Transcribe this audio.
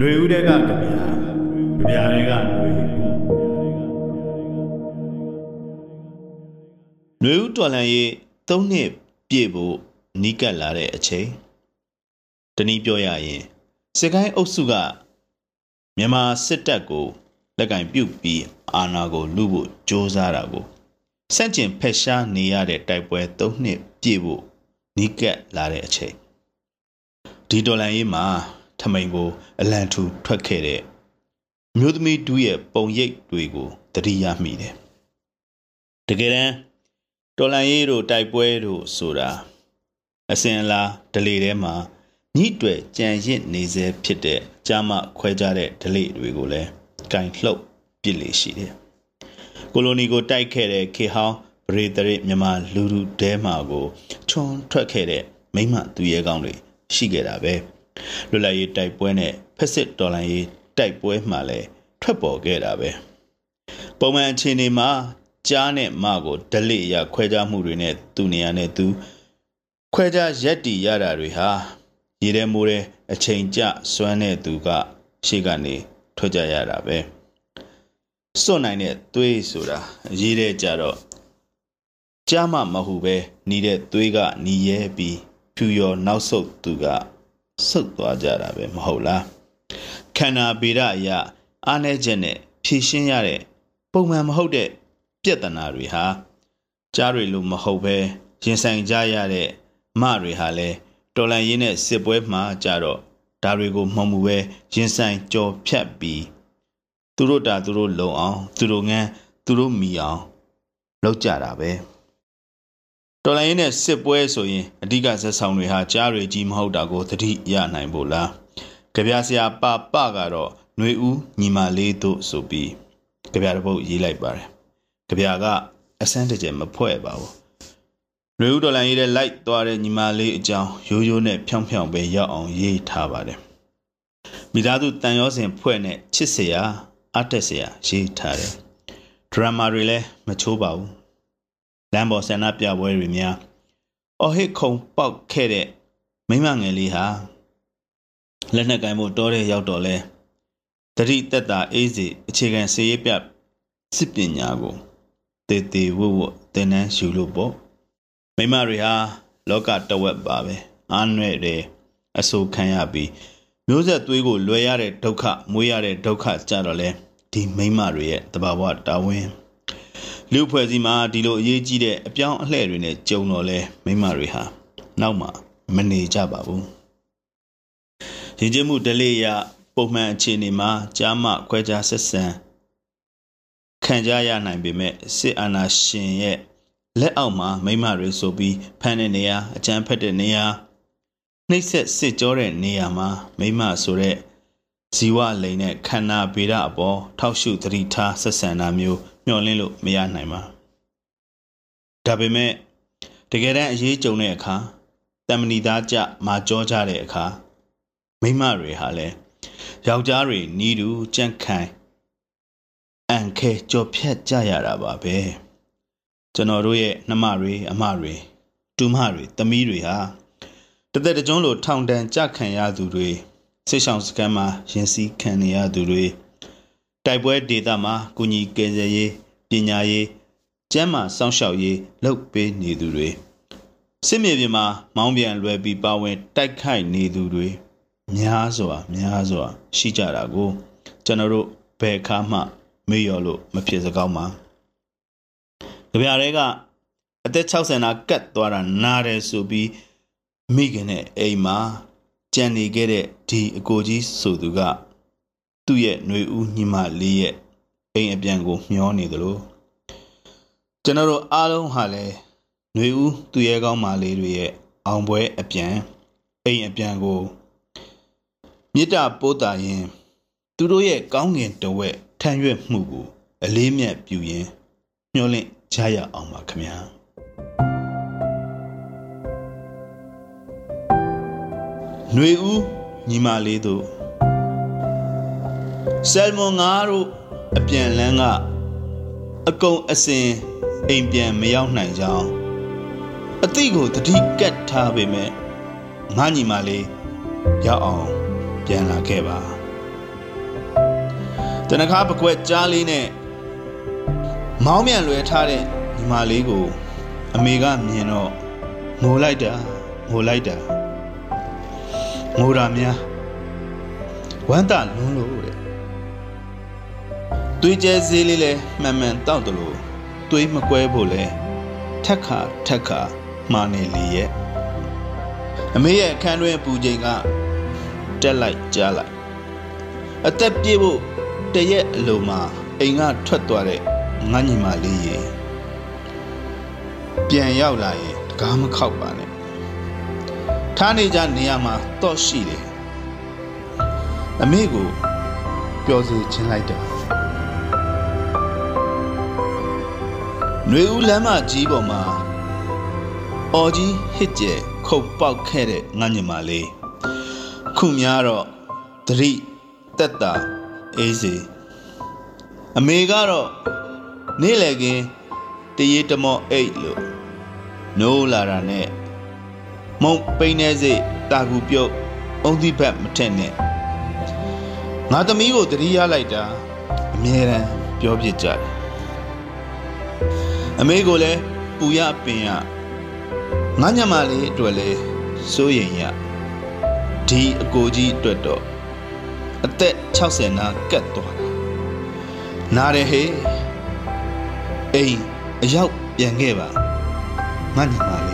လွေဦးတဲ့ကကြပြာကြပြာတွေကလွေလွေဦးတော်လန်ရေး၃နှစ်ပြည့်ဖို့နီးကပ်လာတဲ့အချိန်တနည်းပြောရရင်စစ်ကိုင်းအုပ်စုကမြန်မာစစ်တပ်ကိုလက်ကင်ပြုတ်ပြီးအာဏာကိုလုဖို့ကြိုးစားတာကိုစန့်ကျင်ဖက်ရှားနေရတဲ့တိုက်ပွဲ၃နှစ်ပြည့်ဖို့နီးကပ်လာတဲ့အချိန်ဒီတော်လန်ရေးမှာ ထမိန်ကို အလံထူထွက်ခဲ့တဲ့မျိုးသမီးတူးရဲ့ပုံရိပ်တွေကိုတတိယမိတယ်တကယ်တမ်းဒေါ်လာရေးတို့တိုက်ပွဲတို့ဆိုတာအစင်အလားဒလေထဲမှာညှိတွေ့ကြံရစ်နေစေဖြစ်တဲ့ကြားမခွဲကြတဲ့ဒလေတွေကိုလည်းကင်လှုပ်ပစ်လေရှိတယ်ကိုလိုနီကိုတိုက်ခဲ့တဲ့ခေဟောင်းဗရေတရိမြန်မာလူလူတဲမာကိုချွန်ထွက်ခဲ့တဲ့မိမသူရဲကောင်းတွေရှိခဲ့တာပဲ လွတ်လပ်ရေးတိုက်ပွဲနဲ့ဖက်စစ်တော်လှန်ရေးတိုက်ပွဲမှလည်းထွက်ပေါ်ခဲ့တာပဲပုံမှန်အခြေအနေမှာကြားနဲ့မကိုဒလိရခွဲခြားမှုတွေနဲ့သူနေရာနဲ့သူခွဲခြားရက်တီရတာတွေဟာရေထဲမိုးထဲအချိန်ကျစွမ်းတဲ့သူကရှေ့ကနေထွက်ကြရတာပဲစွန့်နိုင်တဲ့သွေးဆိုတာရေးတဲ့ကြတော့ကြားမှမဟုတ်ပဲနေတဲ့သွေးကနီးရဲပြီးဖြူရောနောက်ဆုတ်သူက ဆုတ်သွားကြတာပဲမဟုတ်လားခန္ဓာဗေဒအရာအားနည်းချက်နဲ့ဖြည့်ရှင်းရတဲ့ပုံမှန်မဟုတ်တဲ့ပြဿနာတွေဟာကြားတွေလိုမဟုတ်ပဲရင်ဆိုင်ကြရတဲ့မတွေဟာလည်းတော်လန်ရင်းနဲ့စစ်ပွဲမှာကြတော့ဒါတွေကိုမှောင်မှုပဲရင်ဆိုင်ကြော်ဖြတ်ပြီးသူတို့တာသူတို့လုံအောင် သူတို့ငန်းသူတို့မီအောင်လောက်ကြတာပဲ တော်လိုင်းနဲ့စစ်ပွဲဆိုရင်အဓိကဇက်ဆောင်တွေဟာကြားတွေကြီးမဟုတ်တာကိုသတိရနိုင်ဖို့လားကြပြဆရာပပကတော့ຫນွေဦးညီမလေးတို့ဆိုပြီးကြပြတစ်ပုတ်ရေးလိုက်ပါတယ်ကြပြကအစမ်းတကြမဖွဲ့ပါဘူးຫນွေဦးတော်လိုင်းရေးတဲ့လိုက်သွားတဲ့ညီမလေးအကြောင်းရိုးရိုးနဲ့ဖြောင်းဖြောင်းပဲရောက်အောင်ရေးထားပါတယ်မိသားစုတန်ရောစင်ဖွဲ့နဲ့ချစ်စရာအတက်စရာရေးထားတယ်ဒရမာတွေလည်းမချိုးပါဘူး လမ်းပေါ်ဆန္ဒပြပွဲတွေများအော်ဟစ်ခုံပေါက်ခဲ့တဲ့မိမငယ်လေးဟာလက်နက်ကင်ဖို့တောတဲ့ရောက်တော့လဲတတိတက်တာအေးစီအခြေခံစေရေးပြစစ်ပညာကိုတေတေဝဝသင်တန်းယူလို့ပေါ့မိမတွေဟာလောကတဝက်ပါပဲအားနွဲ့တယ်အဆိုခံရပြီးမျိုးဆက်သွေးကိုလွယ်ရတဲ့ဒုက္ခမွေးရတဲ့ဒုက္ခကြတော့လဲဒီမိမတွေရဲ့တဘာဝတာဝန် လူဖွဲ့စည်းမှာဒီလိုအရေးကြီးတဲ့အပြောင်းအလှည့်တွေနဲ့ကြုံတော့လဲမိမတွေဟာနောက်မှမနေကြပါဘူးရင်ကျမှုဒလေးရပုံမှန်အခြေအနေမှာကြားမခွဲခြားဆက်ဆံခံကြရနိုင်ပေမဲ့စစ်အာဏာရှင်ရဲ့လက်အောက်မှာမိမတွေဆိုပြီးဖမ်းတဲ့နေရာအကြမ်းဖက်တဲ့နေရာနှိပ်စက်စစ်ကြောတဲ့နေရာမှာမိမဆိုတဲ့ ဇီဝလိန်နဲ့ခန္ဓာဗေဒအပေါ်ထောက်ရှုသတိထားဆက်ဆံတာမျိုးမျှော်လင့်လို့မရနိုင်ပါဒါပေမဲ့တကယ်တမ်းအရေးကြုံတဲ့အခါတမဏီသားကြမာကြောကြတဲ့အခါမိမတွေဟာလည်းယောက်ျားတွေနီးတူကြန့်ခိုင်အန်ခဲကြော်ဖြတ်ကြရတာပါပဲကျွန်တော်တို့ရဲ့နှမတွေအမတွေတူမတွေသမီးတွေဟာတသက်တကြုံလိုထောင်တန်းကြခံရသူတွေ ဆိတ်ဆောင်စကန်မှာရင်စည်းခံနေရသူတွေတိုက်ပွဲဒေသမှာကုညီကယ်ဆယ်ရေးပညာရေးကျန်းမာစောင့်ရှောက်ရေးလုပ်ပေးနေသူတွေစစ်မြေပြင်မှာမောင်းပြန်လွယ်ပြီးပါဝင်တိုက်ခိုက်နေသူတွေများစွာများစွာရှိကြတာကို ကျွန်တော်တို့ဘယ်အခါမှမေ့လျော်လို့မဖြစ်စကောင်းပါကြပြရဲကအသက်60နာကတ်သွားတာနားတယ်ဆိုပြီးမိခင်နဲ့အိမ်မှာ ကြံနေခဲ့တဲ့ဒီအကိုကြီးဆိုသူကသူ့ရဲ့ຫນွေဦးညီမလေးရဲ့အိမ်အပြန်ကိုမျောနေသလိုကျွန်တော်တို့အားလုံးဟာလည်းຫນွေဦးသူရဲကောင်းမလေးတွေရဲ့အောင်ပွဲအပြန်အိမ်အပြန်ကိုမေတ္တာပို့တာရင်သူတို့ရဲ့ကောင်းငင်တဝက်ထမ်းရွက်မှုကိုအလေးမြတ်ပြုရင်မျှော်လင့်ကြရအောင်ပါခင်ဗျာ ຫນွေဦးညီမလေးတို့ဆယ်မွန်ငါတို့အပြန်လန်းကအကုံအစင်အိမ်ပြန်မရောက်နိုင်ကြောင်းအသိကိုတတိကတ်ထားပေမဲ့ငါညီမလေးရောက်အောင်ပြန်လာခဲ့ပါတနခါပကွက်ကြားလေးနဲ့မောင်းမြန်လွယ်ထားတဲ့ညီမလေးကို အမေကမြင်တော့ငိုလိုက်တာငိုလိုက်တာ ငိုတာများဝမ်းသာလွန်းလို့တဲ့သွေးကျဲဈေးလေးလဲမှန်မှန်တောက်တယ်လို့သွေးမကွဲဖို့လဲထက်ခါထက်ခါမှားနေလေရဲ့အမေရဲ့အခန်းတွင်ပူချိန်ကတက်လိုက်ကြားလိုက်အသက်ပြေးဖို့တရက်အလိုမှာအိမ်ကထွက်သွားတဲ့ငါညီမလေးရေပြန်ရောက်လာရင်တကားမခောက်ပါနဲ့ ထားနေကြနေရာမှာတော့ရှိတယ်အမေကိုပျော်စေချင်လိုက်တာຫນွေဦးလမ်းမကြီးပေါ်မှာအော်ကြီးဟစ်ကျဲခုတ်ပေါက်ခဲ့တဲ့ငါညီမလေးခုများတော့သတိတက်တာအေးစီအမေကတော့နေ့လည်ကင်းတရေတမော့အိတ်လို့နိုးလာတာနဲ့ မုံပိန်းနေစိတာကူပြုတ်အုံးသီးဘက်မထက်နဲ့ငါသမီးကိုတတိရလိုက်တာအမြဲတမ်းပြောပြကြတယ်အမေကိုလည်းပူရပင်ရငါညမလေးအတွက်လည်းစိုးရင်ရဒီအကိုကြီးအတွက်တော့အသက်60နာကတ်သွားတာနားတယ်ဟေးအိမ်အရောက်ပြန်ခဲ့ပါငါညီမလေး